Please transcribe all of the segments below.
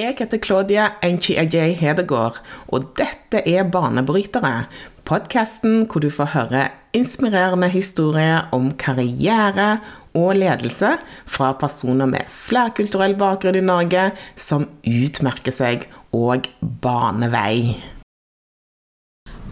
Jeg heter Claudia Enchi-Ajay Hedegaard, og dette er Banebrytere. Podkasten hvor du får høre inspirerende historier om karriere og ledelse fra personer med flerkulturell bakgrunn i Norge som utmerker seg og baner vei.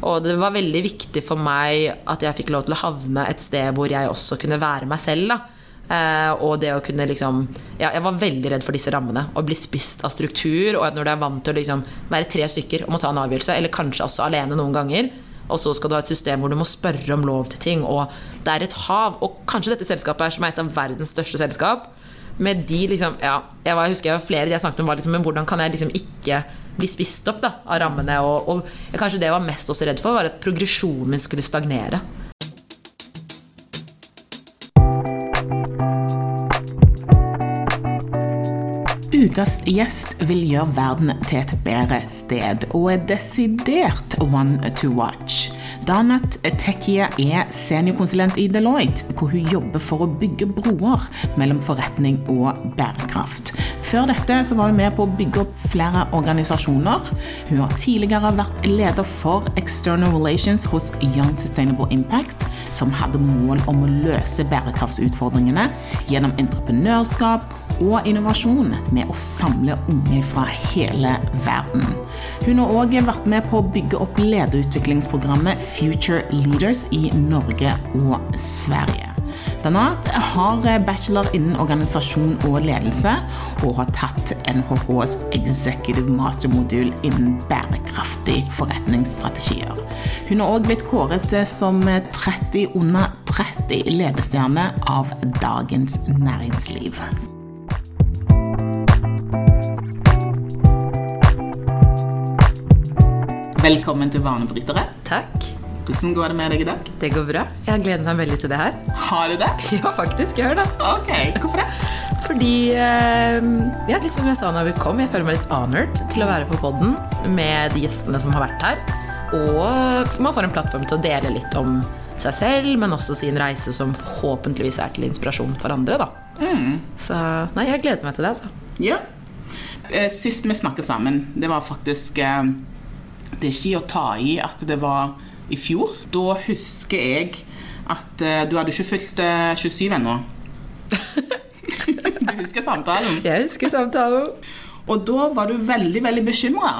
Og det var veldig viktig for meg at jeg fikk lov til å havne et sted hvor jeg også kunne være meg selv. da. Eh, og det å kunne liksom ja, Jeg var veldig redd for disse rammene. Å bli spist av struktur. Og at når du er vant til å liksom være tre stykker og må ta en avgjørelse, eller kanskje også alene noen ganger, og så skal du ha et system hvor du må spørre om lov til ting, og det er et hav. Og kanskje dette selskapet er som er et av verdens største selskap. Med de liksom Ja, jeg, var, jeg husker jeg var flere de jeg snakket med, var liksom Men hvordan kan jeg liksom ikke bli spist opp da, av rammene? Og, og kanskje det jeg var mest også redd for, var at progresjonen min skulle stagnere. Ukas gjest vil gjøre verden til et bedre sted, og er desidert one to watch. Danat Tekia er seniorkonsulent i Deloitte, hvor hun jobber for å bygge broer mellom forretning og bærekraft. Før dette var hun med på å bygge opp flere organisasjoner. Hun har tidligere vært leder for External Relations hos Young Sustainable Impact, som hadde mål om å løse bærekraftsutfordringene gjennom entreprenørskap og innovasjon med å samle unge fra hele verden. Hun har òg vært med på å bygge opp lederutviklingsprogrammet Future Leaders i Norge og Sverige. Danat har bachelor innen organisasjon og ledelse, og har tatt NHHs Executive Master-modul innen bærekraftig forretningsstrategier. Hun har òg blitt kåret som 30 under 30 ledestjerne av Dagens Næringsliv. Velkommen til Vanebrytere. Takk. Hvordan går det med deg i dag? Det går bra. Jeg har gledet meg veldig til det her. Har du det? Ja, faktisk. Jeg har det. Ok, Hvorfor det? Fordi eh, ja, litt som jeg sa når vi kom, jeg føler meg litt honored til å være på podden med de gjestene som har vært her. Og man får en plattform til å dele litt om seg selv, men også sin reise som forhåpentligvis er til inspirasjon for andre. da. Så nei, jeg gleder meg til det. altså. Ja. Eh, Sist vi snakket sammen, det var faktisk eh, Det er ikke å ta i at det var i fjor. Da husker jeg at eh, du hadde ikke fylt eh, 27 ennå. du husker samtalen? Jeg husker samtalen. Og da var du veldig, veldig bekymra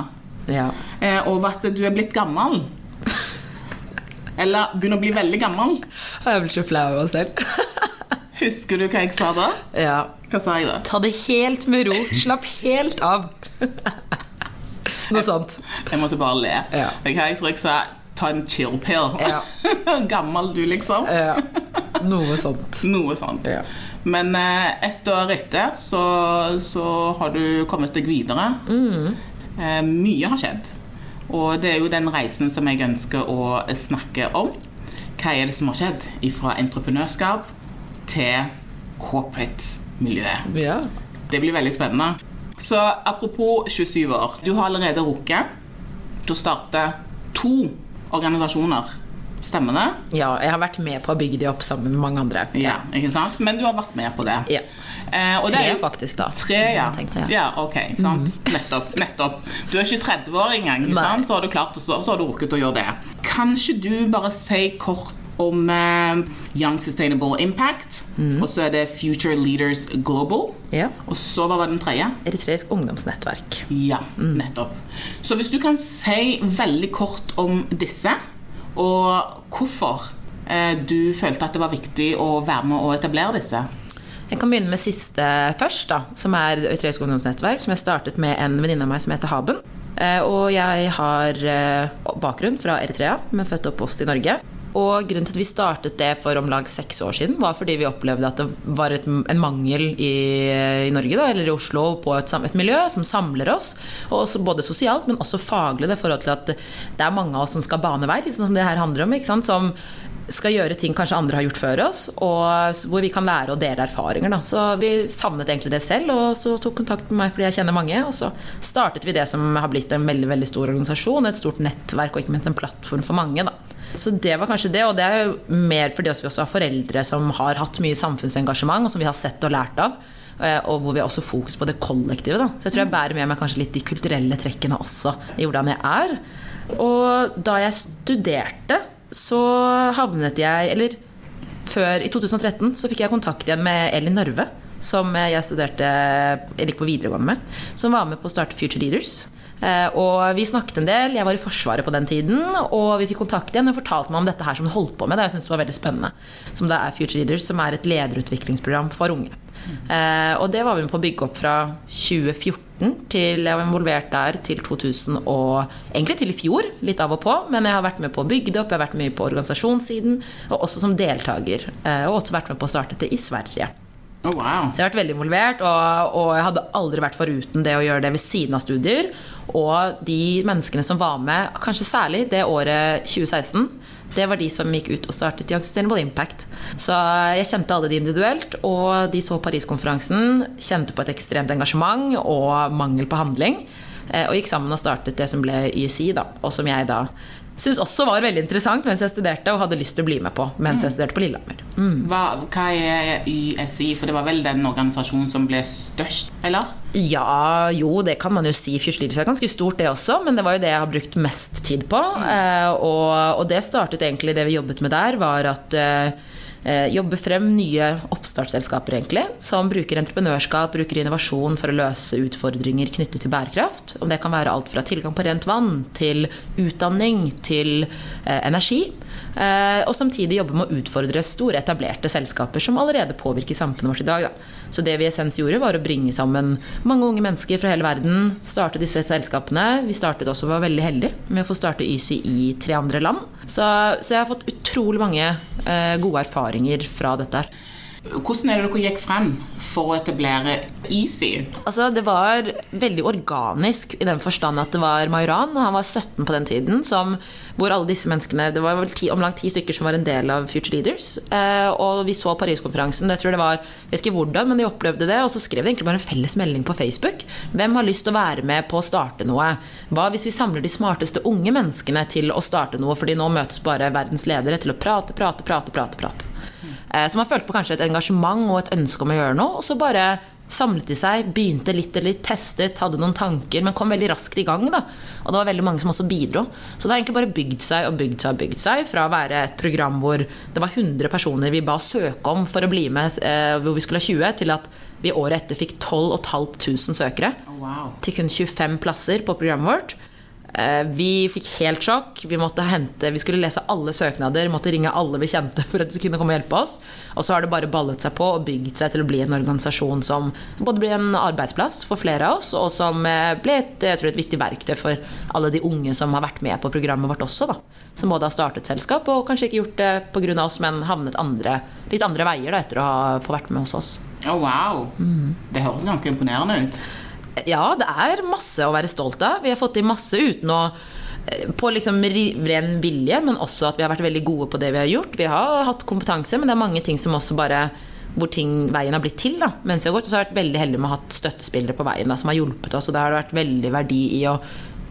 Ja. eh, over at du er blitt gammel. Eller begynner å bli veldig gammel. Jeg blir så flau av meg selv. Husker du hva jeg sa da? ja. Hva sa jeg da? Ta det helt med ro. Slapp helt av. Noe sånt. Jeg måtte bare le. Ja. Jeg, tror jeg sa ta en chill pill. Ja. Gammel du, liksom. Ja. Noe sånt. Noe sånt. Ja. Men eh, ett år etter så, så har du kommet deg videre. Mm. Eh, mye har skjedd. Og det er jo den reisen som jeg ønsker å snakke om. Hva er det som har skjedd fra entreprenørskap til corporate-miljøet? Ja. Det blir veldig spennende. Så apropos 27 år. Du har allerede rukket å starte to organisasjoner. Stemmer det? ja. Jeg har vært med på å bygge de opp sammen med mange andre. Ja, ikke sant? Men du har vært med på det. Ja. Eh, og det Tre, er faktisk, da. Tre, ja. Tenkte, ja. ja, ok, sant? Nettopp, nettopp. Du er ikke 30 år engang, ikke sant? så har du klart og så, så har du rukket å gjøre det. Kanskje du bare si kort om eh, Young Sustainable Impact, og så er det Future Leaders Global, Ja. og så hva var den tredje? Eritreisk ungdomsnettverk. Ja, nettopp. Så hvis du kan si veldig kort om disse, og hvorfor eh, du følte at det var viktig å være med å etablere disse. Jeg kan begynne med siste først, da, som er Eritreisk ungdomsnettverk, som jeg startet med en venninne av meg som heter Haben. Eh, Og jeg har bakgrunn fra Eritrea, men født og oppvokst i Norge. Og grunnen til at vi startet det for om lag seks år siden, var fordi vi opplevde at det var et, en mangel i, i Norge, da, eller i Oslo, på et, et miljø som samler oss. Og også både sosialt, men også faglig. Det forhold til at det er mange av oss som skal bane vei, liksom som det her handler om. ikke sant? Som skal gjøre ting kanskje andre har gjort før oss, og hvor vi kan lære å dele erfaringer. Da. Så vi savnet egentlig det selv, og så tok kontakt med meg fordi jeg kjenner mange. Og så startet vi det som har blitt en veldig veldig stor organisasjon, et stort nettverk og ikke minst en plattform for mange. Da. Så det var kanskje det, og det er jo mer fordi vi også har foreldre som har hatt mye samfunnsengasjement, og som vi har sett og lært av. eh, og hvor vi har også fokus på det kollektive. Da. Så jeg tror jeg bærer med meg kanskje litt de kulturelle trekkene også i hvordan jeg er. Og da jeg studerte, så havnet jeg Eller før, i 2013, så fikk jeg kontakt igjen med Elin Narve, som jeg studerte jeg gikk på videregående med, som var med på å starte Future Leaders. Eh, og vi snakket en del. Jeg var i Forsvaret på den tiden. Og vi fikk kontakt igjen og fortalte meg om dette her som hun holdt på med. Det jeg synes det var veldig spennende Som det er Future Leaders, som er et lederutviklingsprogram for unge. Eh, og det var vi med på å bygge opp fra 2014 til jeg var involvert der til 2000 og egentlig til i fjor. Litt av og på. Men jeg har vært med på å bygge det opp, jeg har vært med på organisasjonssiden, og også som deltaker. Eh, og også vært med på å starte det i Sverige. Oh, wow. Så jeg har vært veldig involvert, og, og, jeg hadde aldri vært foruten det å gjøre det ved siden av studier. Og de menneskene som var med, kanskje særlig det året 2016, det var de som gikk ut og startet Young Sustainable Impact. Så jeg kjente alle de individuelt, og de så Paris-konferansen, kjente på et ekstremt engasjement og mangel på handling, eh, og gikk sammen og startet det som ble YSI, da, og som jeg da syns også var veldig interessant mens jeg studerte, og hadde lyst til å bli med på mens jeg studerte på Lillehammer. Mm. Hva, hva, er YSI? For det var vel den organisasjonen som ble størst, eller? Ja, jo, det kan man jo si. Fyrstlidelse er ganske stort, det også, men det var jo det jeg har brukt mest tid på. Mm. Eh, og, og, det startet egentlig det vi jobbet med der, var at Eh, jobbe frem nye oppstartsselskaper egentlig, som bruker entreprenørskap, bruker innovasjon for å løse utfordringer knyttet til bærekraft. Om det kan være alt fra tilgang på rent vann til utdanning til eh, energi. Eh, og samtidig jobbe med å utfordre store, etablerte selskaper som allerede påvirker samfunnet vårt i dag. Da. Så det vi Essens gjorde, var å bringe sammen mange unge mennesker fra hele verden, starte disse selskapene. Vi startet også, var veldig heldige med å få starte YSI i tre andre land. Så, så jeg har fått utrolig mange eh, gode erfaringer fra dette. her. Hvordan er det dere gikk frem for å etablere Easy? Altså, det var veldig organisk i den forstand at det var Majoran, han var 17 på den tiden, som, hvor alle disse menneskene Det var vel ti, om langt ti stykker som var en del av Future Leaders. Eh, og vi så Paris-konferansen. Jeg tror det var, jeg vet ikke hvordan, men de opplevde det. Og så skrev de egentlig bare en felles melding på Facebook. Hvem har lyst til å være med på å starte noe? Hva hvis vi samler de smarteste unge menneskene til å starte noe? Fordi nå møtes bare verdens ledere til å prate, prate, prate, prate. prate. Eh, så man følte på kanskje et engasjement og et ønske om å gjøre noe. Og så bare samlet de seg, begynte litt eller litt, testet, hadde noen tanker, men kom veldig raskt i gang. Da. Og det var veldig mange som også bidro. Så det har egentlig bare bygd seg og bygd seg og bygd seg fra å være et program hvor det var 100 personer vi ba søke om for å bli med, eh, hvor vi skulle ha 20, til at vi året etter fikk 12 500 søkere. Wow. Til kun 25 plasser på programmet vårt. Eh, vi fikk helt sjokk. Vi, måtte hente, vi skulle lese alle søknader, måtte ringe alle vi kjente for at de kunne komme og hjelpe oss. Og så har det bare ballet seg på og bygd seg til å bli en organisasjon som både blir en arbeidsplass for flere av oss, og som eh, ble et, tror, et viktig verktøy for alle de unge som har vært med på programmet vårt også. Da. Som både har startet selskap og kanskje ikke gjort det pga. oss, men havnet andre, litt andre veier da, etter å ha få vært med hos oss. Oh, wow. Mm. Det høres ganske imponerende ut. Ja, det er masse å være stolt av. Vi har fått til masse uten å eh, på liksom ren vilje, men også at vi har vært veldig gode på det vi har gjort. Vi har hatt kompetanse, men det er mange ting som også bare hvor ting, veien har blitt til da, mens vi har gått. Og så har vi vært veldig heldige med å ha hatt støttespillere på veien da, som har hjulpet oss. Og det har vært veldig verdi i å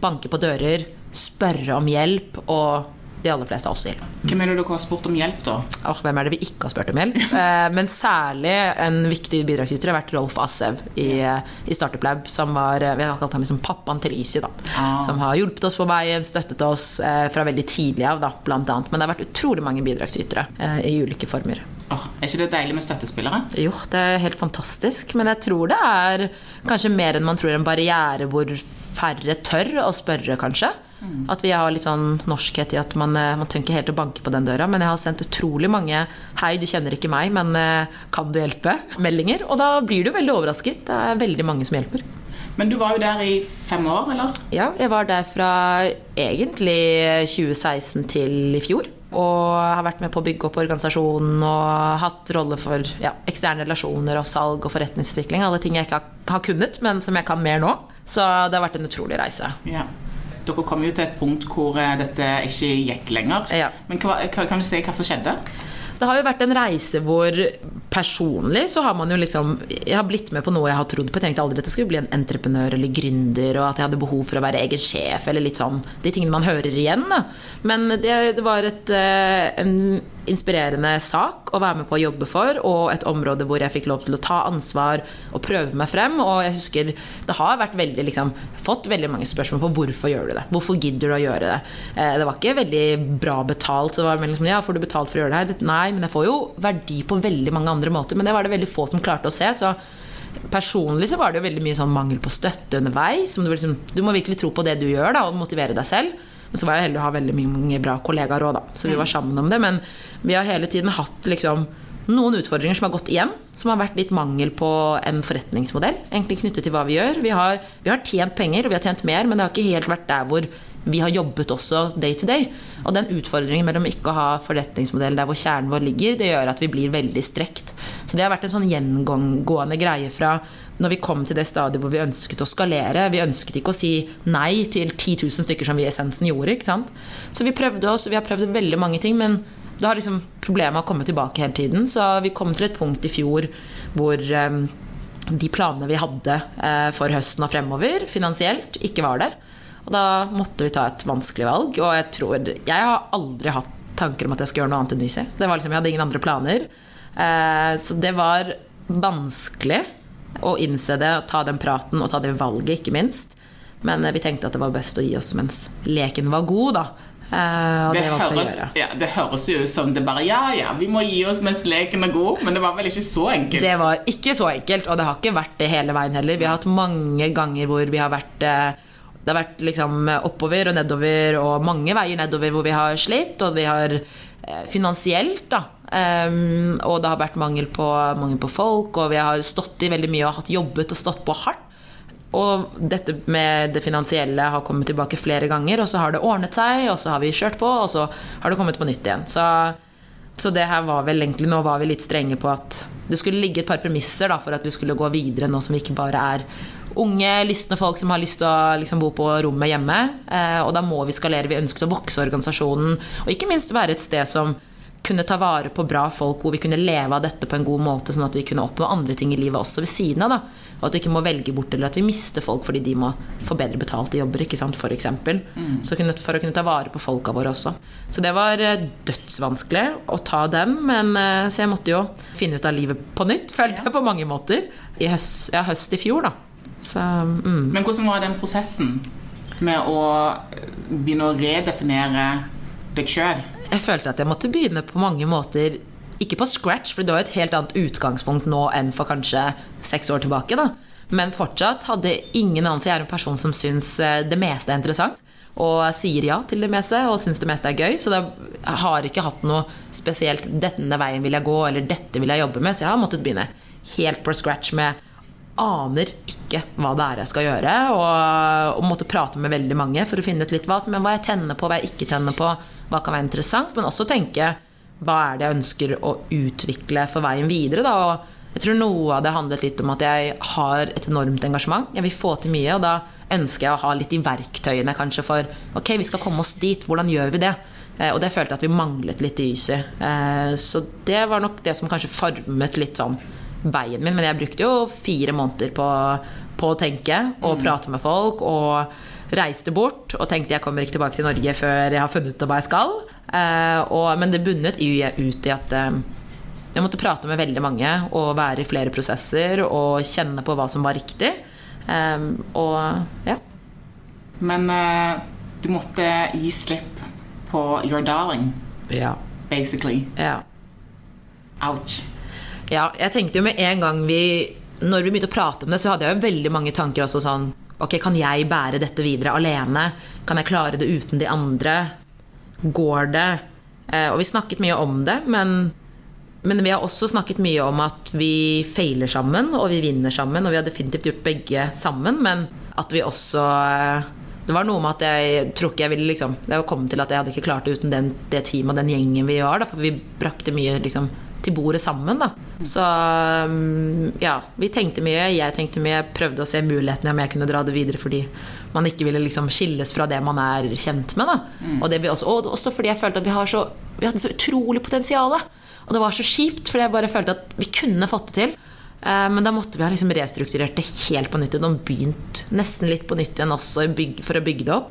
banke på dører, spørre om hjelp og de aller fleste av oss gjelder. Hvem er det dere har spurt om hjelp, da? Oh, hvem er det vi ikke har spurt om hjelp? Eh, men særlig en viktig bidragsyter har vært Rolf Assev i, i Startup Lab, som var Vi har kalt ham liksom pappaen til Easy, da. Ah. Som har hjulpet oss på veien, støttet oss eh, fra veldig tidlig av, da, blant annet. Men det har vært utrolig mange bidragsytere eh, i ulike former. Oh, er ikke det deilig med støttespillere? Jo, det er helt fantastisk. Men jeg tror det er kanskje mer enn man tror en barriere hvor færre tør å spørre, kanskje. Mm. At vi har litt sånn norskhet i at man, eh, man ikke helt å banke på den døra. Men jeg har sendt utrolig mange 'hei, du kjenner ikke meg, men eh, kan du hjelpe?' meldinger. Og da blir du veldig overrasket. Det er veldig mange som hjelper. Men du var jo der i fem år, eller? Ja, jeg var der fra egentlig 2016 til i fjor. Og har vært med på å bygge opp organisasjonen og hatt rolle for ja, eksterne relasjoner og salg og forretningsutvikling. Alle ting jeg ikke har kunnet, men som jeg kan mer nå. Så det har vært en utrolig reise. Ja. Dere kom jo til et punkt hvor eh, dette ikke gikk lenger. Ja. Men hva, kan du si hva som skjedde? Det har jo vært en reise hvor personlig så har man jo liksom Jeg har blitt med på noe jeg har trodd på. Jeg tenkte aldri at jeg skulle bli en entreprenør eller gründer, og at jeg hadde behov for å være egen sjef, eller litt sånn de tingene man hører igjen. Da. Men det, det var et, eh, en inspirerende sak å være med på å jobbe for, og et område hvor jeg fikk lov til å ta ansvar og prøve meg frem. Og jeg husker det har vært veldig liksom, fått veldig mange spørsmål på hvorfor gjør du det. Hvorfor gidder du å gjøre det? Eh, det var ikke veldig bra betalt. Så det var liksom, ja, får du betalt for å gjøre det her? Nei, men jeg får jo verdi på veldig mange andre måter. Men det var det veldig få som klarte å se. så Personlig så var det jo veldig mye sånn mangel på støtte underveis. Du, liksom, du, må virkelig tro på det du gjør, da, og motivere deg selv. Men så var jeg heldig å ha veldig mange bra kollegaer òg, så vi var mm. sammen om det. Men vi har hele tiden hatt liksom noen utfordringer som har gått igjen. Som har vært litt mangel på en forretningsmodell, egentlig knyttet til hva vi gjør. Vi har, vi har tjent penger, og vi har tjent mer, men det har ikke helt vært der hvor vi har jobbet også day to day. Og den utfordringen mellom ikke å ha forretningsmodell der hvor kjernen vår ligger, det gjør at vi blir veldig strekt. Så det har vært en sånn gjengående greie fra når vi kom til det stadiet hvor vi ønsket å skalere. Vi ønsket ikke å si nei til 10 000 stykker som vi i essensen gjorde. ikke sant? Så vi prøvde oss, vi har prøvd veldig mange ting, men da har liksom problemet kommet tilbake hele tiden. Så vi kom til et punkt i fjor hvor um, de planene vi hadde uh, for høsten og fremover, finansielt, ikke var der. Og da måtte vi ta et vanskelig valg. Og jeg tror Jeg har aldri hatt tanker om at jeg skal gjøre noe annet enn Nysi. Det var liksom, Jeg hadde ingen andre planer. Eh, så det var vanskelig å innse det, ta den praten og ta det valget, ikke minst. Men vi tenkte at det var best å gi oss mens leken var god, da. Uh, det, det, høres, ja, det, høres, jo ut som det bare Ja, ja, vi må gi oss mens leken er god. Men det var vel ikke så enkelt? Det var ikke så enkelt, og det har ikke vært det hele veien heller. Vi har hatt mange ganger hvor vi har vært uh, Det har vært liksom oppover og nedover, og mange veier nedover hvor vi har slitt. Og vi har eh, finansielt, da. Um, og det har vært mangel på, mangel på folk, og vi har stått i veldig mye og hatt jobbet og stått på hardt. Og dette med det finansielle har kommet tilbake flere ganger, og så har det ordnet seg, og så har vi kjørt på, og så har det kommet på nytt igjen. Så, så det her var vel egentlig Nå var vi litt strenge på at det skulle ligge et par premisser da, for at vi skulle gå videre, nå som vi ikke bare er unge, lystne folk som har lyst til å liksom, bo på rommet hjemme. Eh, og da må vi skalere. Vi ønsket å vokse organisasjonen, og ikke minst være et sted som kunne ta vare på bra folk, hvor vi kunne leve av dette på en god måte, sånn at vi kunne oppnå andre ting i livet også ved siden av. da og at vi ikke må velge bort eller at vi mister folk fordi de må få bedre betalte jobber, ikke sant, for eksempel. Mm. Så for å kunne ta vare på folka våre også. Så det var eh, dødsvanskelig å ta dem, men eh, så jeg måtte jo finne ut av livet på nytt, følte jeg på mange måter. I høst, ja, høst i fjor, da. Så, mm. Men hvordan var den prosessen med å begynne å redefinere deg sjøl? Jeg følte at jeg måtte begynne på mange måter ikke på scratch, for det var jo et helt annet utgangspunkt nå enn for kanskje seks år tilbake. da. Men fortsatt hadde ingen anelse. Jeg er en person som syns eh, det meste er interessant. Og sier ja til det meste og syns det meste er gøy. Så jeg har ikke hatt noe spesielt 'denne veien vil jeg gå', eller 'dette vil jeg jobbe med'. Så jeg har måttet begynne helt på scratch med aner ikke hva det er jeg skal gjøre. Og, og måtte prate med veldig mange for å finne ut litt hva, som, hva jeg tenner på, hva jeg ikke tenner på. Hva kan være interessant. Men også tenke hva er det jeg ønsker å utvikle for veien videre. Da? Og jeg tror noe av det handlet litt om at jeg har et enormt engasjement. Jeg vil få til mye, og da ønsker jeg å ha litt i verktøyene kanskje for ok, vi skal komme oss dit. Hvordan gjør vi det? Eh, og det følte jeg at vi manglet litt i YSY. Eh, så det var nok det som kanskje formet litt sånn veien min. Men jeg brukte jo fire måneder på, på å tenke og mm. prate med folk. og reiste bort og tenkte jeg kommer ikke tilbake til Norge før jeg har funnet ut hva jeg skal. Eh, og, men det bunnet ut i at eh, jeg måtte prate med veldig mange og være i flere prosesser og kjenne på hva som var riktig. Eh, og ja. Men uh, du måtte gi slipp på your darling, ja. basically. Ja. Ouch. Ja, jeg tenkte jo med en gang vi Når vi begynte å prate om det, så hadde jeg jo veldig mange tanker også sånn Ok, kan jeg bære dette videre alene? Kan jeg klare det uten de andre? Går det? Eh, og vi snakket mye om det, men, men, vi har også snakket mye om at vi feiler sammen, og vi vinner sammen. Og vi har definitivt gjort begge sammen, men at vi også eh, det var noe med at jeg tror ikke jeg ville liksom, Det kom til at jeg hadde ikke klart det uten den, det teamet og den gjengen vi var. Da, for vi brakte mye liksom, til bordet sammen. Da. Så um, ja, vi tenkte mye, jeg tenkte mye, prøvde å se mulighetene om jeg kunne dra det videre fordi man ikke ville liksom skilles fra det man er kjent med. Mm. Og, også, og, også, fordi jeg følte at vi, så, vi hadde så utrolig potensial. Og det var så kjipt, fordi jeg bare følte at vi kunne fått det til. Eh, men da måtte vi ha liksom restrukturert det helt på nytt igjen og begynt nesten litt på nytt igjen også for å bygge det opp.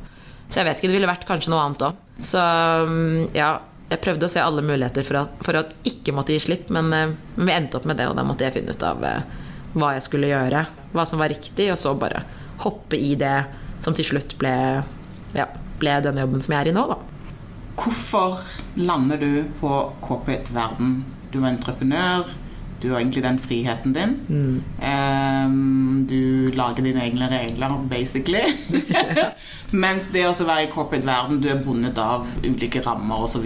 Så jeg vet ikke, det ville vært kanskje noe annet òg. Så um, ja, jeg prøvde å se alle muligheter for, at, for å ikke måtte gi slipp, men, eh, men, vi endte opp med det, og da måtte jeg finne ut av eh, hva jeg skulle gjøre, hva som var riktig, og så bare hoppe i det som til slutt ble, ja, ble den jobben som jeg er i nå, da. Hvorfor lander du på corporate-verden? Du er entreprenør, du har egentlig den friheten din. Mm. Um, du lager dine egne regler, basically. Mens det å være i corporate-verden, du er bundet av ulike rammer osv.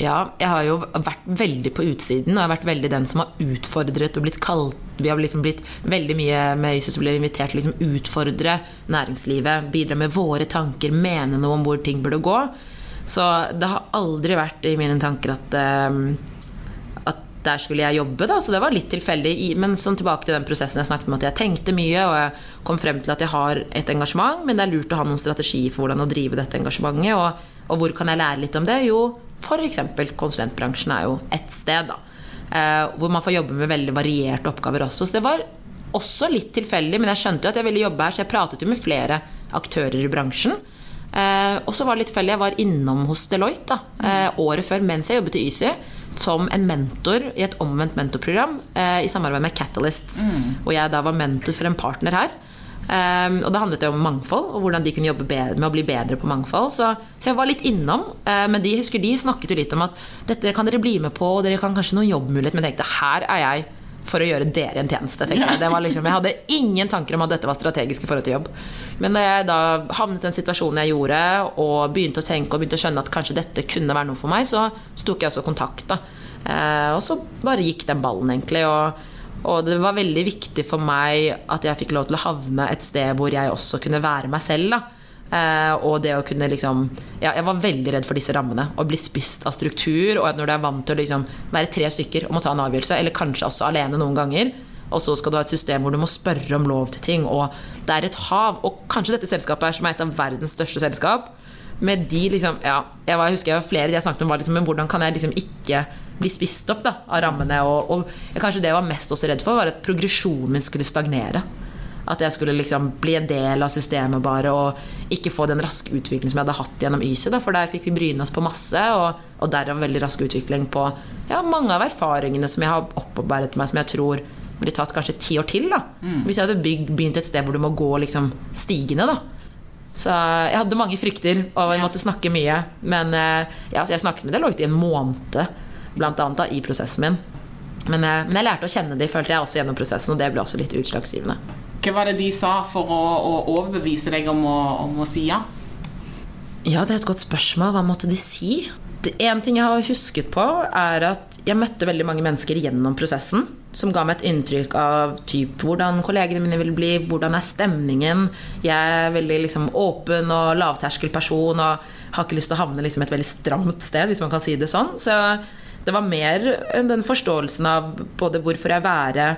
Ja, jeg har jo vært veldig på utsiden, og jeg har vært veldig den som har utfordret og blitt kalt Vi har liksom blitt veldig mye med Øystein som ble invitert til å liksom utfordre næringslivet, bidra med våre tanker, mene noe om hvor ting burde gå. Så det har aldri vært i mine tanker at um, der skulle jeg jobbe, da, så det var litt tilfeldig. Men sånn tilbake til den prosessen jeg snakket om, at jeg tenkte mye, og jeg kom frem til at jeg har et engasjement, men det er lurt å ha noen strategi for hvordan å drive dette engasjementet. Og, og hvor kan jeg lære litt om det? Jo, f.eks. konsulentbransjen er jo ett sted, da. Eh, hvor man får jobbe med veldig varierte oppgaver også. Så det var også litt tilfeldig, men jeg skjønte jo at jeg ville jobbe her, så jeg pratet jo med flere aktører i bransjen. Eh, og så var det litt tilfeldig. Jeg var innom hos Deloitte da, eh, året før mens jeg jobbet i YSY som en mentor i et omvendt mentorprogram eh, i samarbeid med Catalysts. Mm. Og jeg da var mentor for en partner her. Um, og det handlet om mangfold og hvordan de kunne jobbe bedre, med å bli bedre på mangfold. Så, så jeg var litt innom. Uh, men de husker de snakket jo litt om at dette kan dere bli med på, og dere kan kanskje noen jobbmulighet. Men jeg tenkte her er jeg for å gjøre dere en tjeneste. Jeg. Liksom, jeg. hadde ingen tanker om at dette var strategisk i forhold til jobb. Men da jeg da havnet i den situasjonen jeg gjorde, og begynte å tenke og begynte å skjønne at kanskje dette kunne være noe for meg, så tok jeg også kontakt. da. Eh, og så bare gikk den ballen, egentlig. Og, og det var veldig viktig for meg at jeg fikk lov til å havne et sted hvor jeg også kunne være meg selv. da Uh, og det å kunne liksom ja, Jeg var veldig redd for disse rammene. Å bli spist av struktur. Og når du er vant til å liksom være tre stykker og må ta en avgjørelse, eller kanskje også alene noen ganger, og så skal du ha et system hvor du må spørre om lov til ting, og det er et hav. Og kanskje dette selskapet er som er et av verdens største selskap. Med de liksom Ja, jeg, var, jeg husker jeg var flere de jeg snakket om, var liksom Men hvordan kan jeg liksom ikke bli spist opp da, av rammene? Og, og kanskje det jeg var mest også redd for, var at progresjonen min skulle stagnere. At jeg skulle liksom bli en del av systemet bare og ikke få den raske utviklingen som jeg hadde hatt gjennom YSE. For der fikk vi bryne oss på masse, og, og derav veldig rask utvikling på ja, mange av erfaringene som jeg har opparbeidet meg, som jeg tror blir tatt kanskje ti år til. da mm. Hvis jeg hadde begynt et sted hvor du må gå liksom stigende. da så jeg hadde mange frykter, og jeg måtte snakke mye. Men eh, ja, jeg snakket med Deloitte i en måned blant annet, da, i prosessen min. Men, eh, men, jeg lærte å kjenne de, følte jeg også gjennom prosessen, og det ble også litt utslagsgivende. Hva var det de sa for å, å overbevise deg om å, om å, si ja? Ja, det er et godt spørsmål. Hva måtte de si? En ting jeg har husket på, er at jeg møtte veldig mange mennesker gjennom prosessen som ga meg et inntrykk av typ, hvordan kollegene mine vil bli, hvordan er stemningen. Jeg er veldig liksom, åpen og lavterskelperson og har ikke lyst til å havne liksom, et veldig stramt sted, hvis man kan si det sånn. Så det var mer enn den forståelsen av både hvorfor jeg være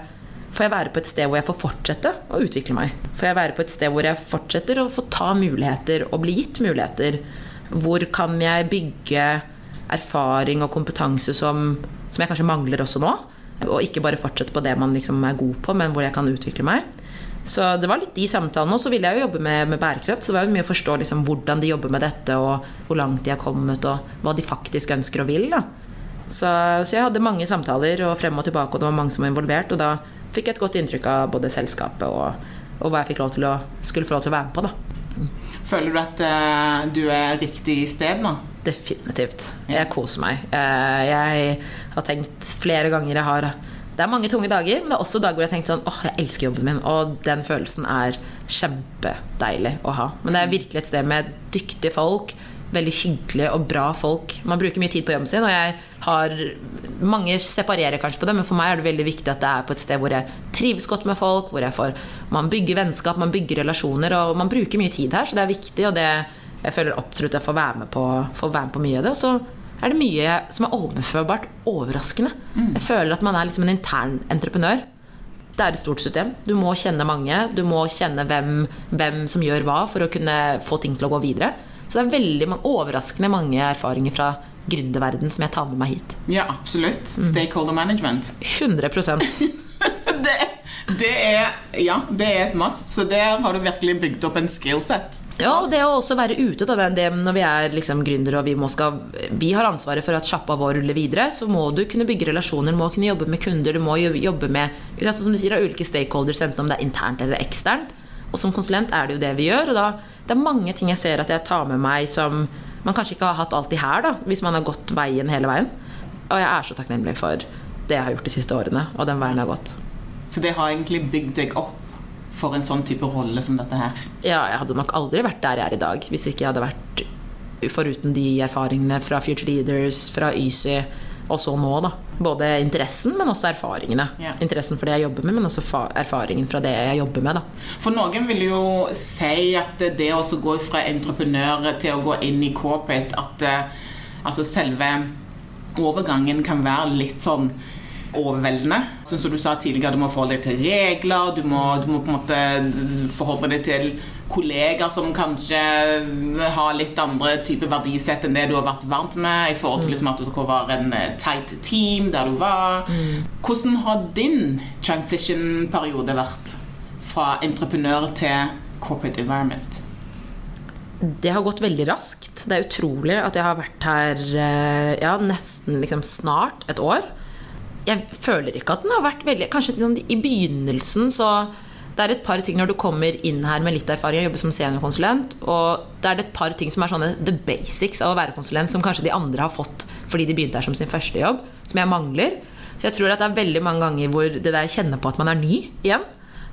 Får jeg være på et sted hvor jeg får fortsette å utvikle meg? Får jeg være på et sted hvor jeg fortsetter å få ta muligheter og bli gitt muligheter? Hvor kan jeg bygge erfaring og kompetanse som, som jeg kanskje mangler også nå? Og ikke bare fortsette på det man liksom er god på, men hvor jeg kan utvikle meg. Så det var litt de samtalene. Og så ville jeg jo jobbe med, med bærekraft, så det var jo mye å forstå liksom, hvordan de jobber med dette, og hvor langt de har kommet, og hva de faktisk ønsker og vil. Så, så, jeg hadde mange samtaler og frem og tilbake, og det var mange som var involvert. Og da fikk et godt inntrykk av både selskapet og, og hva jeg fikk lov til å, skulle få lov til å være med på. Da. Føler du at uh, du er riktig sted nå? Definitivt. Jeg koser meg. Uh, jeg har tenkt flere ganger jeg har Det er mange tunge dager, men det er også dager hvor jeg har tenkt sånn åh, jeg elsker jobben min. Og den følelsen er kjempedeilig å ha. Men det er virkelig et sted med dyktige folk veldig hyggelige og bra folk. Man bruker mye tid på jobben sin, og jeg har Mange separerer kanskje på det, men for meg er det veldig viktig at det er på et sted hvor jeg trives godt med folk, hvor jeg får, man bygger vennskap, man bygger relasjoner, og man bruker mye tid her, så det er viktig, og det jeg føler absolutt jeg får være med på, får være med på mye av det. Og så er det mye som er overførbart overraskende. Mm. Jeg føler at man er liksom en intern entreprenør. Det er et stort system. Du må kjenne mange. Du må kjenne hvem, hvem som gjør hva, for å kunne få ting til å gå videre. Så det er veldig mange, overraskende mange erfaringer fra gründerverden som jeg tar med meg hit. Ja, absolutt. Stakeholder management. 100 det, Det er, ja, det er et must, så der har du virkelig bygd opp en skillset. Ja, og det å også være ute da, det, når vi er liksom gründere og vi, skal, vi har ansvaret for at sjappa vår ruller videre, så må du kunne bygge relasjoner, må kunne jobbe med kunder, du må jobbe med altså, som du sier, ulike stakeholders, enten om det er internt eller eksternt. Og som konsulent er det jo det vi gjør. Og da, det er mange ting jeg ser at jeg tar med meg som man kanskje ikke har hatt alltid her, da, hvis man har gått veien hele veien. Og jeg er så takknemlig for det jeg har gjort de siste årene, og den veien jeg har gått. Så det har egentlig bygd deg opp for en sånn type rolle som dette her? Ja, jeg hadde nok aldri vært der jeg er i dag hvis ikke jeg hadde vært foruten de erfaringene fra Future Leaders, fra YSY og så nå, da. Både interessen, men også erfaringene. Ja. Interessen for det jeg jobber med, men også erfaringen fra det jeg jobber med. Da. For noen vil jo si at det å gå fra entreprenør til å gå inn i corporate, at eh, altså selve overgangen kan være litt sånn overveldende. Sånn som du sa tidligere, du må forholde deg til regler, du må, du må på en måte forholde deg til kollegaer som kanskje har litt andre typer verdisett enn det du har vært vant med, i forhold til liksom at dere var en eh, tight team der du var. Mm. Hvordan har din transition-periode vært fra entreprenør til corporate environment? Det har gått veldig raskt. Det er utrolig at jeg har vært her eh, ja, nesten liksom snart et år jeg føler ikke at den har vært veldig Kanskje liksom i begynnelsen så det er et par ting når du kommer inn her med litt erfaring og jobber som seniorkonsulent, og det er et par ting som er sånne the basics av å være konsulent, som kanskje de andre har fått fordi de begynte her som sin første jobb, som jeg mangler. Så jeg tror at det er veldig mange ganger hvor det der kjenner på at man er ny igjen.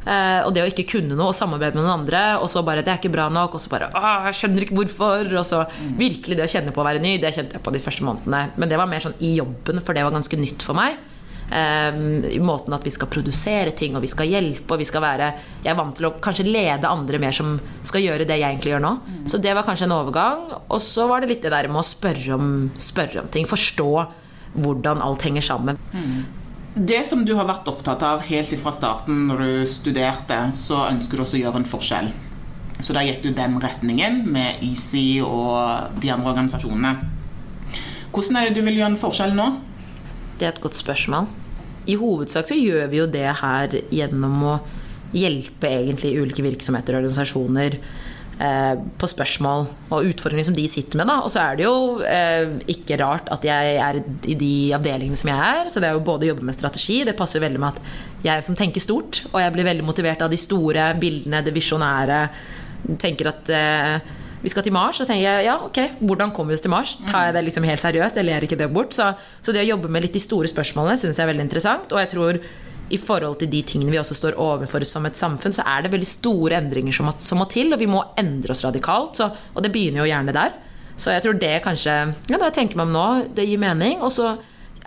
Eh, og det å ikke kunne noe og samarbeide med noen andre, og så bare 'det er ikke bra nok', og så bare 'Å, jeg skjønner ikke hvorfor', og så virkelig det å kjenne på å være ny, det kjente jeg på de første månedene. Men det var mer sånn i jobben, for det var ganske nytt for meg. Um, måten at vi skal produsere ting, og vi skal hjelpe, og vi skal være Jeg er vant til å kanskje lede andre mer som skal gjøre det jeg egentlig gjør nå. Mm. Så det var kanskje en overgang. Og så var det litt det der med å spørre om, spørre om ting. Forstå hvordan alt henger sammen. Mm. Det som du har vært opptatt av helt fra starten når du studerte, så ønsker du også å gjøre en forskjell. Så da gikk du den retningen med Easy og de andre organisasjonene. Hvordan er det du vil gjøre en forskjell nå? Det er et godt spørsmål. I hovedsak så gjør vi jo det her gjennom å hjelpe egentlig ulike virksomheter og organisasjoner eh, på spørsmål og utfordringer som de sitter med. Da. Og så er det jo eh, ikke rart at jeg er i de avdelingene som jeg er. Så det er jo både å jobbe med strategi, det passer veldig med at jeg som tenker stort, og jeg blir veldig motivert av de store bildene, det visjonære. Tenker at eh, vi skal til Mars, Og så tenker jeg ja, ok, hvordan kommer vi oss til Mars? Tar jeg det liksom helt seriøst? Jeg ler ikke det bort. Så, så det å jobbe med litt de store spørsmålene syns jeg er veldig interessant. Og jeg tror i forhold til de tingene vi også står overfor som et samfunn, så er det veldig store endringer som må, som må til, og vi må endre oss radikalt. Så, og det begynner jo gjerne der. Så jeg tror det kanskje Ja, det jeg tenker meg om nå, det gir mening. Og så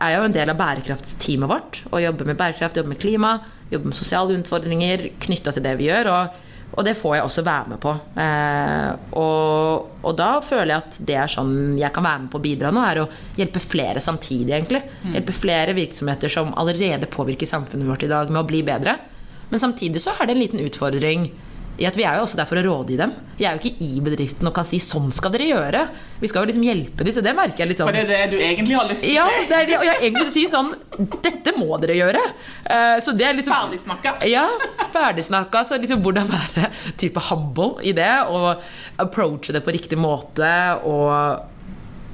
er jeg jo en del av bærekraftsteamet vårt og jobber med bærekraft, jobber med klima, jobber med sosiale utfordringer knytta til det vi gjør. og og det får jeg også være med på. Eh, og, og, da føler jeg at det er sånn jeg kan være med på å bidra nå, er å hjelpe flere samtidig, egentlig. Mm. Hjelpe flere virksomheter som allerede påvirker samfunnet vårt i dag, med å bli bedre. Men samtidig så er det en liten utfordring i at vi er jo også der for å råde i dem. Jeg er jo ikke i bedriften og kan si 'sånn skal dere gjøre'. Vi skal jo liksom hjelpe dem, så det merker jeg litt sånn For det er det du egentlig har lyst til ja, det er det, og jeg har egentlig si sånn 'dette må dere gjøre'. Uh, så det er liksom Ferdigsnakka? Ja, ferdigsnakka. Så liksom hvordan være type humble i det, og approache det på riktig måte, og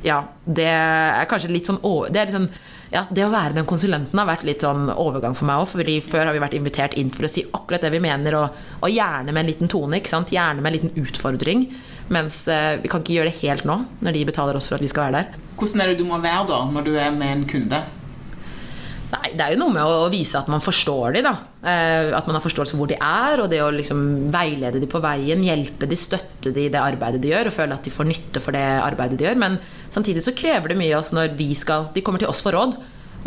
ja, det er kanskje litt sånn Det er litt sånn ja, det å være den konsulenten har vært litt sånn overgang for meg òg. fordi før har vi vært invitert inn for å si akkurat det vi mener, og, og gjerne med en liten tone. Gjerne med en liten utfordring. Mens eh, vi kan ikke gjøre det helt nå, når de betaler oss for at vi skal være der. Hvordan er det du må være da, når du er med en kunde? Nei, Det er jo noe med å vise at man forstår dem. da. Eh, at man har forståelse for hvor de er, og det å liksom veilede dem på veien. Hjelpe dem, støtte dem i det arbeidet de gjør, og føle at de får nytte for det arbeidet de gjør. Men samtidig så krever det mye av oss når vi skal De kommer til oss for råd.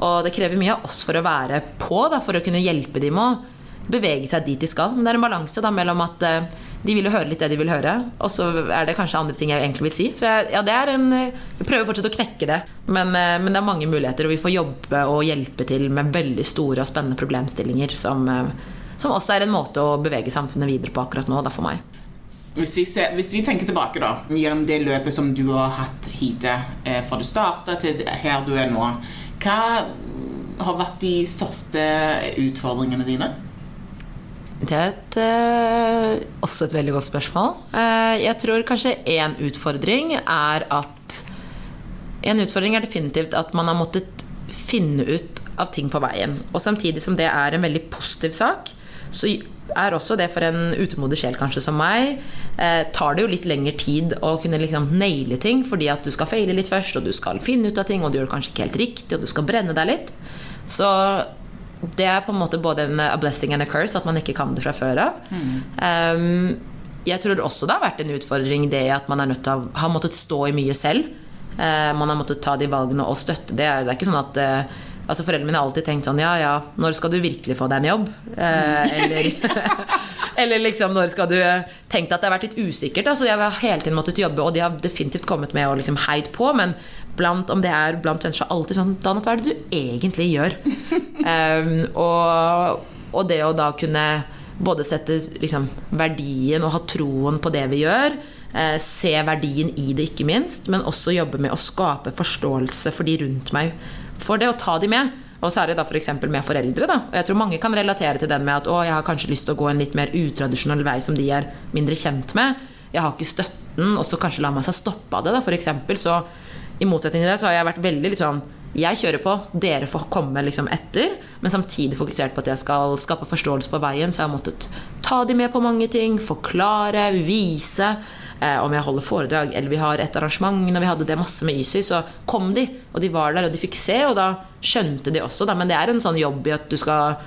Og det krever mye av oss for å være på, da, for å kunne hjelpe dem med å bevege seg dit de skal. Men det er en balanse da, mellom at uh, de vil jo høre litt det de vil høre, og så er det kanskje andre ting jeg egentlig vil si. Så jeg, ja, det er en, jeg prøver fortsatt å knekke det, men, uh, men, det er mange muligheter, og vi får jobbe og hjelpe til med veldig store og spennende problemstillinger som, uh, som også er en måte å bevege samfunnet videre på akkurat nå, da, for meg. Hvis vi, ser, hvis vi, tenker tilbake da, gjennom det løpet som du har hatt hit, eh, fra du starta til her du er nå, hva har vært de største utfordringene dine? Det er et, eh, også et veldig godt spørsmål. Eh, jeg tror kanskje én utfordring er at En utfordring er definitivt at man har måttet finne ut av ting på veien. Og samtidig som det er en veldig positiv sak, så er også det for en utemodig sjel kanskje som meg, eh, tar det jo litt lengre tid å kunne liksom naile ting, fordi at du skal feile litt først, og du skal finne ut av ting, og du gjør det kanskje ikke helt riktig, og du skal brenne deg litt. Så det er på en måte både en a blessing and a curse at man ikke kan det fra før av. Um, jeg tror også det har vært en utfordring det at man er nødt til å ha måttet stå i mye selv. Uh, man har måttet ta de valgene og støtte det. Det er ikke sånn at uh, altså Foreldrene mine har alltid tenkt sånn Ja, ja, når skal du virkelig få deg en jobb? Eh, eller, eller liksom når skal du Tenkt at det har vært litt usikkert. Altså, jeg har hele tiden måttet jobbe, og de har definitivt kommet med og liksom heid på. Men blant, om det er blant venner, så er alltid sånn Dan, hva er det du egentlig gjør? um, og, og det å da kunne både sette liksom, verdien og ha troen på det vi gjør, eh, se verdien i det, ikke minst, men også jobbe med å skape forståelse for de rundt meg. For det å ta de med. Og særlig da f.eks. For med foreldre. Da. Og jeg tror mange kan relatere til den med at å, jeg har kanskje lyst til å gå en litt mer utradisjonell vei som de er mindre kjent med. Jeg har ikke støtten, og så kanskje la meg seg stoppe av det. Da, eksempel. så i motsetning til det så har jeg vært veldig litt sånn jeg kjører på, dere får komme liksom etter. Men samtidig fokusert på at jeg skal skape forståelse på veien. Så jeg har måttet ta de med på mange ting, forklare, vise. Eh, om jeg holder foredrag eller vi har et arrangement. Når vi hadde det masse med Easy, så kom de. Og de var der, og de fikk se, og da skjønte de også. Da. Men det er en sånn jobb i at du skal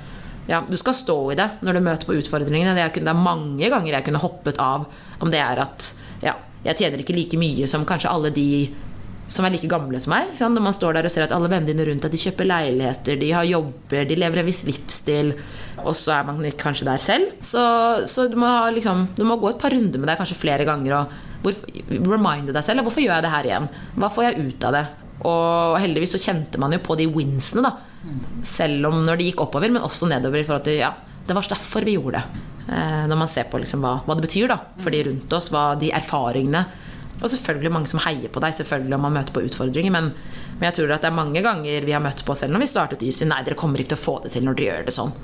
ja, du skal stå i det når du møter på utfordringene. Det er mange ganger jeg kunne hoppet av om det er at ja, jeg tjener ikke like mye som kanskje alle de som er like gamle som meg. Når man står der og ser at alle vennene dine rundt deg de kjøper leiligheter, de har jobber, de lever en viss livsstil, og så er man kanskje der selv. Så, så du, må liksom, du, må gå et par runder med deg kanskje flere ganger og reminde deg selv. Hvorfor gjør jeg det her igjen? Hva får jeg ut av det? Og heldigvis så kjente man jo på de winsene, da. Selv om når det gikk oppover, men også nedover. i forhold til, ja, Det var derfor vi gjorde det. Eh, når man ser på liksom hva, hva, det betyr da, for de rundt oss, hva de erfaringene og selvfølgelig mange som heier på deg, selvfølgelig om man møter på utfordringer. Men, men, jeg tror at det er mange ganger vi har møtt på selv når vi startet YSY Nei, dere kommer ikke til å få det til når dere gjør det sånn.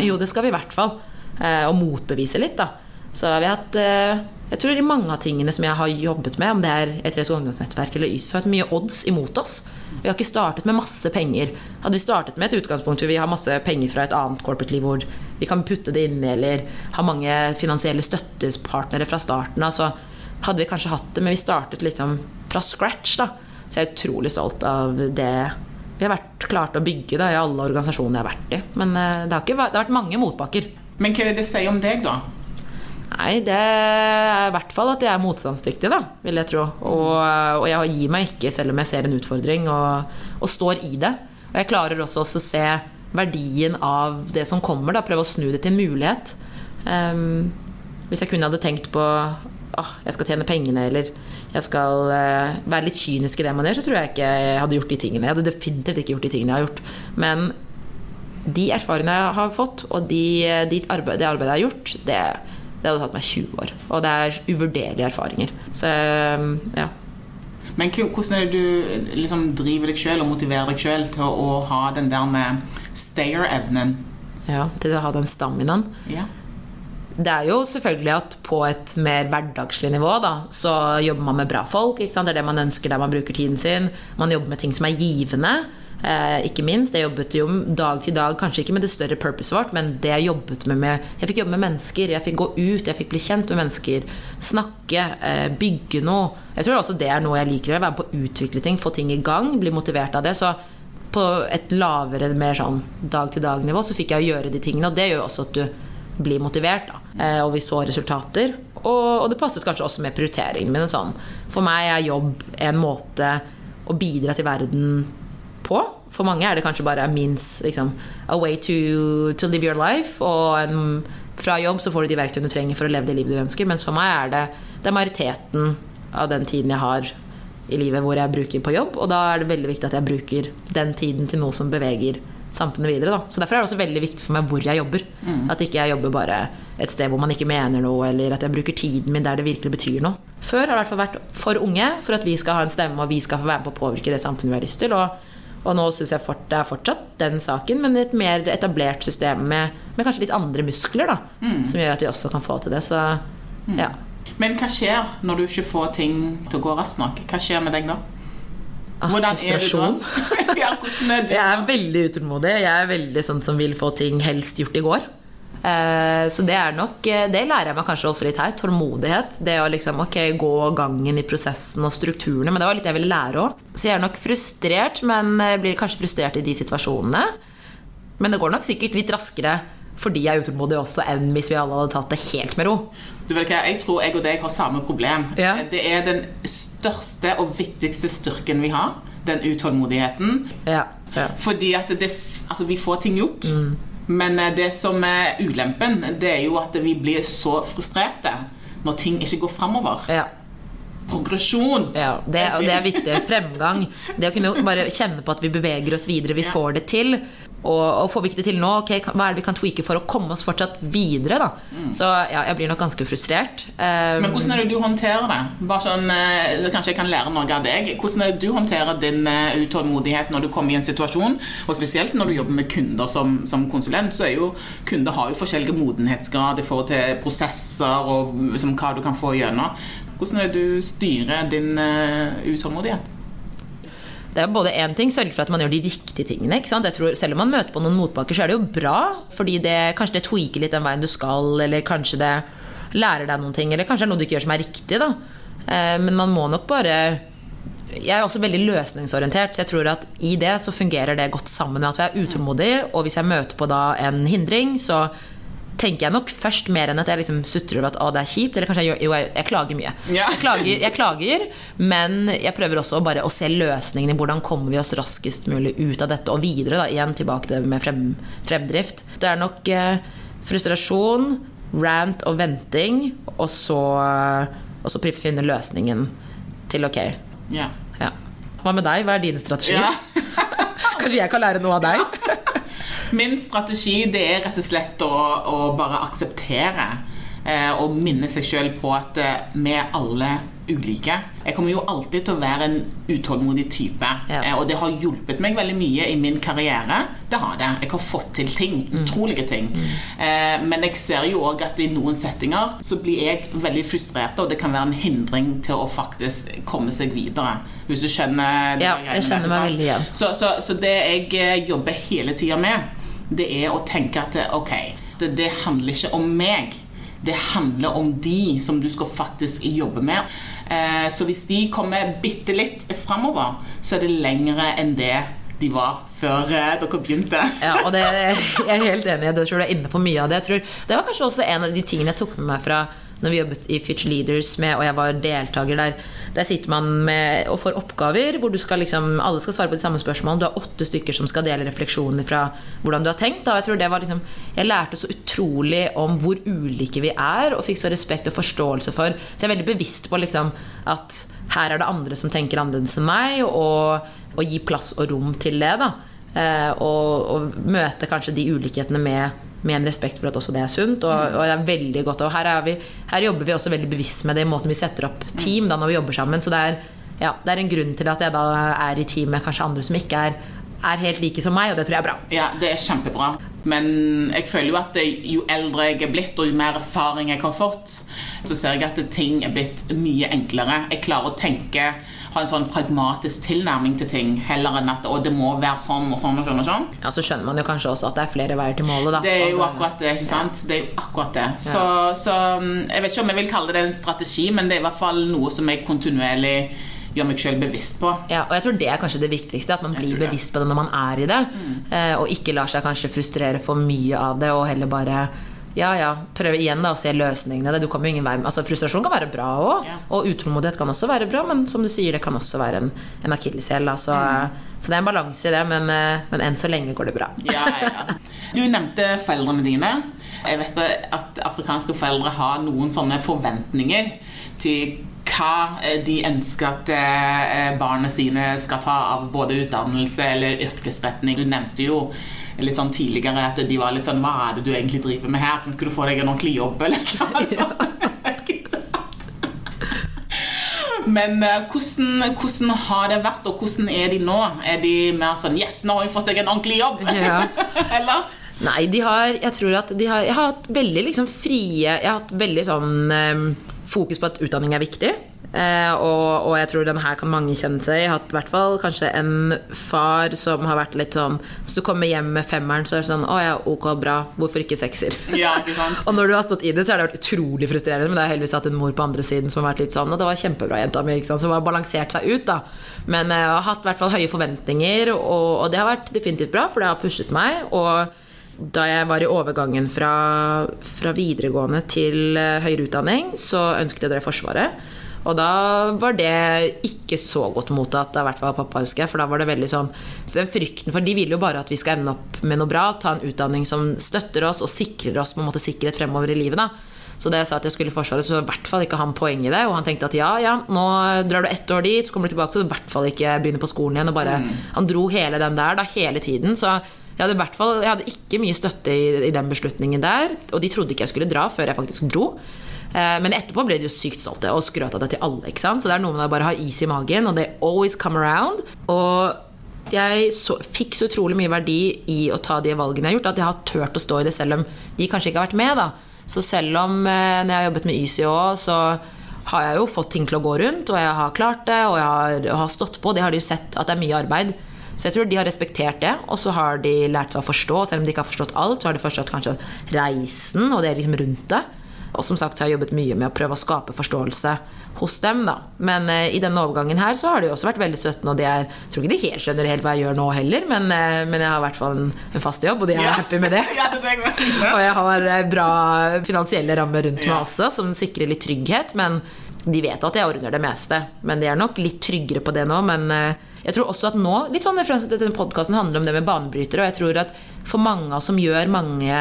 Jo, det skal vi i hvert fall. Eh, og motbevise litt, da. Så vi har hatt eh, Jeg tror i mange av tingene som jeg har jobbet med, om det er Etres ungdomsnettverk eller YSY, har hatt mye odds imot oss. Vi har ikke startet med masse penger. Hadde vi startet med et utgangspunkt hvor vi har masse penger fra et annet corporate liv hvor vi kan putte det inn eller ha mange finansielle støttespartnere fra starten av, så hadde vi kanskje hatt det, men vi startet liksom fra scratch. da. Så jeg er utrolig stolt av det vi har vært klart å bygge da, i alle organisasjoner jeg har vært i. Men eh, det har, ikke, det har vært mange motbakker. Men hva er det det sier om deg, da? Nei, det er i hvert fall at jeg er motstandsdyktig, da, vil jeg tro. Og, og jeg gir meg ikke selv om jeg ser en utfordring, og, og står i det. Og jeg klarer også å se verdien av det som kommer, da, prøve å snu det til en mulighet. Um, hvis jeg kun hadde tenkt på ah, jeg skal tjene pengene, eller jeg skal uh, være litt kynisk i det man gjør, så tror jeg ikke jeg hadde gjort de tingene. Jeg hadde definitivt ikke gjort de tingene jeg har gjort. Men de erfaringene jeg har fått, og de, de arbeid, det arbeidet jeg har gjort, det, det, hadde tatt meg 20 år. Og det er uvurderlige erfaringer. Så um, ja. Men hvordan er det du liksom driver deg sjøl og motiverer deg sjøl til å ha den der med stayer-evnen? Ja, til å ha den staminaen. Ja det er jo selvfølgelig at på et mer hverdagslig nivå da, så jobber man med bra folk. Det er det man ønsker der man bruker tiden sin. Man jobber med ting som er givende. Eh, ikke minst. Jeg jobbet jo dag til dag, kanskje ikke med det større purposet vårt, men det jeg jobbet med, med Jeg fikk jobbe med mennesker, jeg fikk gå ut, jeg fikk bli kjent med mennesker. Snakke, eh, bygge noe. Jeg tror også det er noe jeg liker. Å være med på å utvikle ting, få ting i gang, bli motivert av det. Så på et lavere, mer sånn dag-til-dag-nivå så fikk jeg gjøre de tingene, og det gjør jo også at du blir motivert. Da. Eh, og vi så resultater. Og, og, det passet kanskje også med prioritering Men Sånn. For meg er jobb en måte å bidra til verden på. For mange er det kanskje bare means liksom, a way to, to live your life. Og en, fra jobb så får du de verktøyene du trenger for å leve det livet du ønsker. Mens for meg er det, det er majoriteten av den tiden jeg har i livet hvor jeg bruker på jobb. Og da er det veldig viktig at jeg bruker den tiden til noe som beveger samfunnet videre. Da. Så Derfor er det også veldig viktig for meg hvor jeg jobber. Mm. At ikke jeg jobber bare et sted hvor man ikke mener noe, eller at jeg bruker tiden min der det virkelig betyr noe. Før har det i hvert fall vært for unge, for at vi skal ha en stemme og vi skal få være med på å påvirke det samfunnet vi har lyst til. Og, Og nå syns jeg fort, det er fortsatt den saken, men et mer etablert system med, med kanskje litt andre muskler, da. Som gjør at vi også kan få til det. Så ja. Men hva skjer når du ikke får ting til å gå raskt nok? Hva skjer med deg da? Hvordan er du da? ja, hvordan er du? Jeg er veldig utålmodig. Jeg er veldig sånn som vil få ting helst gjort i går. Eh, så det er nok eh, Det lærer jeg meg kanskje også litt her. Tålmodighet. Det å liksom ok, gå gangen i prosessen og strukturene. Men det var litt det jeg ville lære òg. Så jeg er nok frustrert, men jeg blir kanskje frustrert i de situasjonene. Men det går nok sikkert litt raskere fordi jeg er utålmodig også, enn hvis vi alle hadde tatt det helt med ro. Du vet hva, Jeg tror jeg og deg har samme problem. Ja. Det er den største og viktigste styrken vi har. Den utålmodigheten. Ja, ja. Fordi at det, altså vi får ting gjort. Mm. Men eh, det som er ulempen, det er jo at vi blir så frustrerte når ting ikke går framover. ja. Progresjon. Ja, det, og det er viktig. Fremgang. Det å kunne bare kjenne på at vi beveger oss videre, vi Ja. får det til. Og, og får vi ikke det til nå, okay, hva er det vi kan tweake for å komme oss fortsatt videre? da? Så ja, jeg blir nok ganske frustrert. Um, Men hvordan er det du håndterer det? Bare sånn, eh, eller Kanskje jeg kan lære noe av deg. Hvordan er det du håndterer din eh, utålmodighet når du kommer i en situasjon? Og spesielt når du jobber med kunder som, som konsulent, så er jo kunder har jo forskjellige modenhetsgrad i forhold til prosesser og liksom, hva du kan få gjennom. Hvordan er det du styrer din uh, utålmodighet? Det er både én ting, sørge for at man gjør de riktige tingene. Jeg tror Selv om man møter på noen motbakker, så er det jo bra. Fordi det, kanskje det tweaker litt den veien du skal, eller kanskje det lærer deg noen ting. Eller kanskje det er noe du ikke gjør som er riktig. da. Eh, Men man må nok bare Jeg er også veldig løsningsorientert, så jeg tror at i det så fungerer det godt sammen med at vi er utålmodige. Og hvis jeg møter på da en hindring, så tenker jeg nok først mer enn at jeg liksom sutrer over at å, det er kjipt. Eller kanskje jeg, jo, jeg, jeg klager mye. Ja. Jeg klager, jeg klager, men jeg prøver også bare å se løsningen i hvordan kommer vi oss raskest mulig ut av dette og videre. Da. Igjen tilbake til det med frem, fremdrift. Det er nok eh, frustrasjon, rant og venting, og så, og så finne løsningen til ok. Ja. Ja. Hva med deg? Hva er dine strategier? Kanskje jeg kan lære noe av deg? Min strategi det er rett og slett å, å bare akseptere eh, og minne seg sjøl på at eh, vi er alle ulike. Jeg kommer jo alltid til å være en utålmodig type, Ja. eh, og det har hjulpet meg veldig mye i min karriere. Det har det. Jeg har fått til ting. Utrolige ting. Eh, men jeg ser jo òg at i noen settinger så blir jeg veldig frustrert, og det kan være en hindring til å faktisk komme seg videre. Hvis du skjønner Ja, jeg skjønner meg veldig igjen. Så, så, så det jeg jobber hele tida med, det er å tenke at ok, det, det handler ikke om meg. Det handler om de som du skal faktisk jobbe med. Eh, så hvis de kommer bitte litt framover, så er det lengre enn det de var før eh, dere begynte. Ja, og det, jeg er helt enig. Jeg tror du er inne på mye av det. Tror, det var kanskje også en av de tingene jeg tok med meg fra når vi jobbet i Future Leaders med, og jeg var deltaker der. Der sitter man med, og får oppgaver hvor skal liksom, alle skal svare på de samme spørsmålene. Du har åtte stykker som skal dele refleksjoner fra hvordan du har tenkt. Da. Jeg tror det var liksom, jeg lærte så utrolig om hvor ulike vi er, og fikk så respekt og forståelse for. Så jeg er veldig bevisst på liksom, at her er det andre som tenker annerledes enn meg, og, og gi plass og rom til det. da Eh, og, og møte kanskje de ulikhetene med, med en respekt for at også det er sunt. Og, og det er veldig godt Og her, er vi, her jobber vi også veldig bevisst med det i måten vi setter opp team da når vi jobber sammen. Så det er, ja, det er en grunn til at jeg da er i team med kanskje andre som ikke er, er helt like som meg, og det tror jeg er bra. Ja, det er kjempebra. Men jeg føler jo at jo eldre jeg er blitt, og jo mer erfaring jeg har fått, så ser jeg at ting er blitt mye enklere. Jeg klarer å tenke ha en sånn pragmatisk tilnærming til ting, heller enn at det må være sånn og sånn og sånn. og sånn. Ja, Så skjønner man jo kanskje også at det er flere veier til målet. Da. Det er jo akkurat det. ikke sant? Det er jo akkurat det. Så, så mm, jeg vet ikke om jeg vil kalle det en strategi, men det er i hvert fall noe som jeg kontinuerlig gjør meg sjøl bevisst på. Ja, og jeg tror det er kanskje det viktigste, at man blir bevisst på det når man er i det. Mm. Og ikke lar seg kanskje frustrere for mye av det, og heller bare ja, ja, prøve igjen da å se løsningene. Du kommer jo ingen vei Altså Frustrasjon kan være bra òg, Ja. og utålmodighet kan også være bra, men som du sier, det kan også være en, en akilleshæl. Altså, Så, så det er en balanse i det, men, eh, men enn så lenge går det bra. Ja, ja, ja. Du nevnte foreldrene dine. Jeg vet at afrikanske foreldre har noen sånne forventninger til hva eh, de ønsker at eh, barna sine skal ta av både utdannelse eller yrkesretning. Du nevnte jo litt sånn tidligere at de var litt sånn Hva er det du egentlig driver med her? Kan ikke du få deg en ordentlig jobb? Eller noe sant? Men eh, hvordan, hvordan har det vært, og hvordan er de nå? Er de mer sånn Yes, nå har vi fått seg en ordentlig jobb! Ja. Eller? Nei, de har Jeg tror at de har Jeg har hatt veldig liksom frie Jeg har hatt veldig sånn um, fokus på at utdanning er viktig. Eh, og, og jeg tror den her kan mange kjenne seg i. Jeg har hatt i hvert fall kanskje en far som har vært litt sånn Hvis du kommer hjem med femmeren, så er det sånn Å ja, ok, bra. Hvorfor ikke sekser? Ja? Og når du har stått i det, så har det vært utrolig frustrerende. Men det har heldigvis hatt en mor på andre siden som har vært litt sånn Og det var kjempebra, jenta mi. Som har balansert seg ut, da. Men eh, jeg har hatt i hvert fall høye forventninger, og, og det har vært definitivt bra, for det har pushet meg. Og da jeg var i overgangen fra, fra videregående til eh, høyere utdanning, så ønsket jeg å dra i Forsvaret. Og da var det ikke så godt mottatt av hvert fall pappa, husker jeg. For da var det veldig sånn Den frykten For de vil jo bare at vi skal ende opp med noe bra. Ta en utdanning som støtter oss og sikrer oss på en måte sikkerhet fremover i livet. da så da jeg sa at jeg skulle i Forsvaret, så i hvert fall ikke han poeng i det. Og han tenkte at ja, ja, nå drar du ett år dit, så kommer du tilbake, så du i hvert fall ikke begynner på skolen igjen. Og bare, Han dro hele den der da, hele tiden. Så jeg hadde, i hvert fall, jeg hadde ikke mye støtte i, i den beslutningen der. Og de trodde ikke jeg skulle dra før jeg faktisk dro. Eh, Men etterpå ble de jo sykt stolte og skrøt av det til alle. ikke sant? Så det er noe med å bare ha is i magen, og they always come around. Og jeg så, fikk så utrolig mye verdi i å ta de valgene jeg har gjort, at jeg har turt å stå i det selv om de kanskje ikke har vært med. da. Så selv om eh, når jeg har jobbet med YCO, så har jeg jo fått ting til å gå rundt, og jeg har klart det, og jeg har, og har stått på. Det har de jo sett at det er mye arbeid. Så jeg tror de har respektert det, og så har de lært seg å forstå. Selv om de ikke har forstått alt, så har de forstått kanskje reisen og det liksom rundt det. Og som sagt så har jeg jobbet mye med å prøve å skape forståelse hos dem. da. Men eh, i denne overgangen her så har det jo også vært veldig støttende. Og de er, jeg tror ikke de helt skjønner helt hva jeg gjør nå heller, men, eh, men jeg har i hvert fall en, en fast jobb, og de er Ja. happy med det. Ja. Og jeg har eh, bra finansielle rammer rundt meg også, som sikrer litt trygghet. Men de vet at jeg ordner det meste. Men de er nok litt tryggere på det nå. Men eh, jeg tror også at nå Litt sånn referanse til Denne podkasten handler om det med banebrytere. Og jeg tror at for mange av oss som gjør mange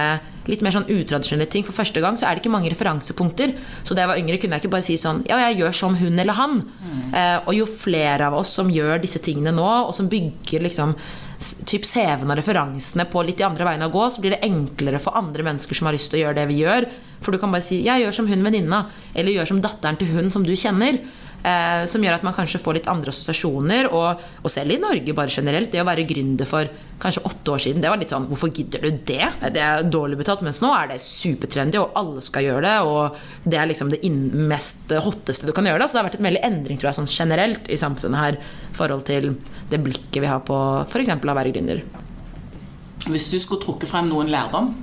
litt mer sånn utradisjonelle ting for første gang, så er det ikke mange referansepunkter. Så da jeg var yngre, kunne jeg ikke bare si sånn Ja, jeg gjør som hun eller han. Eh, og jo flere av oss som gjør disse tingene nå, og som bygger liksom typ CV-en og referansene på litt de andre veiene å gå, så blir det enklere for andre mennesker som har lyst til å gjøre det vi gjør. For du kan bare si 'jeg gjør som hun venninna', eller 'gjør som datteren til hun som du kjenner'. Eh, som gjør at man kanskje får litt andre assosiasjoner. Og, og selv i Norge bare generelt. Det å være gründer for kanskje åtte år siden, det var litt sånn Hvorfor gidder du det? Det er dårlig betalt. Mens nå er det supertrendy, og alle skal gjøre det. Og det er liksom det mest hotteste du kan gjøre. Da. Så det har vært en veldig endring tror jeg, sånn generelt i samfunnet her i forhold til det blikket vi har på f.eks. å være gründer. Hvis du skulle trukket frem noen lærdom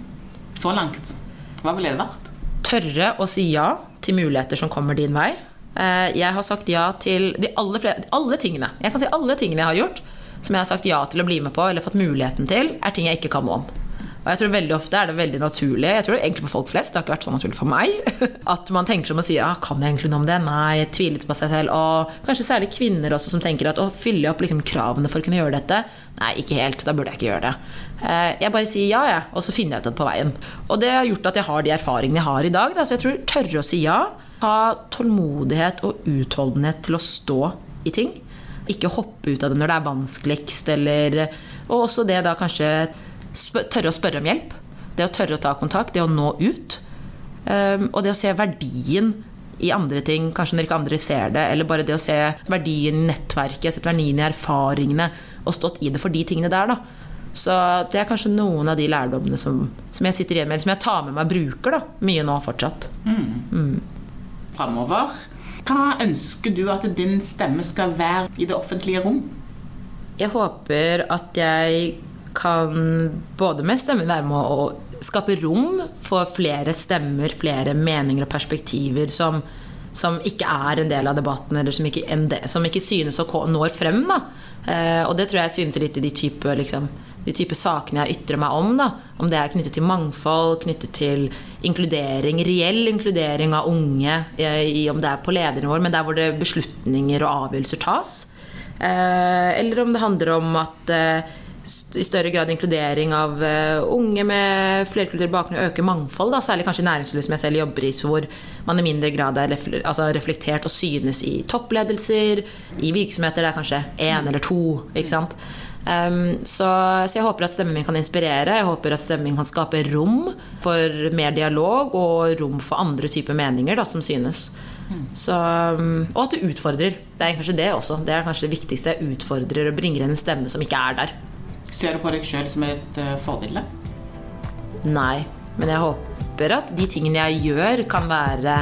så langt, hva ville det vært? tørre å si ja til muligheter som kommer din vei. Eh, Jeg har sagt ja til de alle, flere, alle tingene. Jeg kan si alle tingene jeg har gjort som jeg har sagt ja til å bli med på eller fått muligheten til, er ting jeg ikke kan noe om. Og jeg tror veldig ofte er det veldig naturlig Jeg tror egentlig for folk flest, det har ikke vært så naturlig for meg, at man tenker som å si ja, kan jeg egentlig noe om det? Nei, jeg tviler litt på seg selv. Og kanskje særlig kvinner også som tenker at å, fylle opp liksom kravene for å kunne gjøre dette? Nei, ikke helt. Da burde jeg ikke gjøre det. Eh, Jeg bare sier ja, jeg, og så finner jeg ut det på veien. Og det har gjort at jeg har de erfaringene jeg har i dag. Da. Så jeg tror tørre å si ja, ha tålmodighet og utholdenhet til å stå i ting. Ikke hoppe ut av det når det er vanskeligst, eller Og også det da kanskje tørre å spørre om hjelp. Det å tørre å ta kontakt, det å nå ut. Um, og det å se verdien i andre ting, kanskje når ikke andre ser det, eller bare det å se verdien i nettverket, sett verdien i erfaringene, og stått i det for de tingene der, da. Så det er kanskje noen av de lærdommene som, som jeg sitter igjen med, eller som jeg tar med meg og bruker da, mye nå fortsatt. Framover. Hva ønsker du at din stemme skal være i det offentlige rom? Jeg håper at jeg kan både med stemmen være med å skape rom for flere stemmer, flere meninger og perspektiver som, som ikke er en del av debatten, eller som ikke, som ikke synes å når frem. Da. Eh, og det tror jeg synes litt i de type, liksom, de type sakene jeg ytrer meg om. Da. Om det er knyttet til mangfold, knyttet til inkludering, reell inkludering av unge, eh, i, om det er på ledernivå, men der hvor det beslutninger og avgjørelser tas. Eh, eller om det handler om at eh, i større grad inkludering av eh, unge med flerkulturell bakgrunn øke mangfold, da, særlig kanskje i næringslivet som jeg selv jobber i, hvor man i mindre grad er altså reflektert og synes i toppledelser, i virksomheter det er kanskje én eller to. ikke sant? Um, så, så jeg håper at stemmen min kan inspirere. Jeg håper at stemmen min kan skape rom for mer dialog og rom for andre typer meninger da, som synes. Så, um, og at du utfordrer. Det er kanskje det også. Det er kanskje det viktigste. Jeg utfordrer og bringer inn en stemme som ikke er der. Ser du på deg sjøl som et uh, forbilde? Nei. Men jeg håper at de tingene jeg gjør, kan være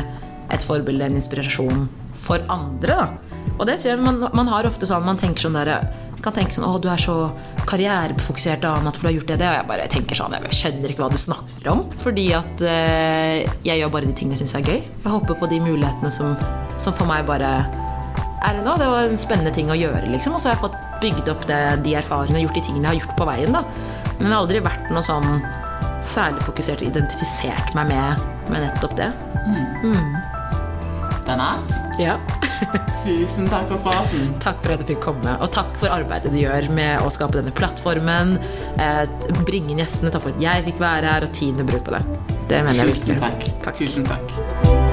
et forbilde, en inspirasjon for andre. da. Og det ser man, man har ofte sånn Man tenker sånn der, kan tenke sånn Å, du er så karrierefokusert Anat, for du har gjort det. det. Og jeg bare tenker sånn Jeg skjønner ikke hva du snakker om. Fordi at eh, jeg gjør bare de tingene jeg syns er gøy. Jeg håper på de mulighetene som, som for meg bare er det nå. Det var en spennende ting å gjøre, liksom. Og så har jeg fått bygd opp det, de erfaringene og gjort de tingene jeg har gjort på veien. da. Men det har aldri vært noe sånn særlig fokusert og identifisert meg med, med nettopp det. Danat, Ja. tusen takk for praten. Takk for at du fikk komme, og takk for arbeidet du gjør med å skape denne plattformen. Eh, bringe inn gjestene, takk for at jeg fikk være her, og tiden du bruker på det. Det mener jeg Tusen Takk. takk. Tusen takk.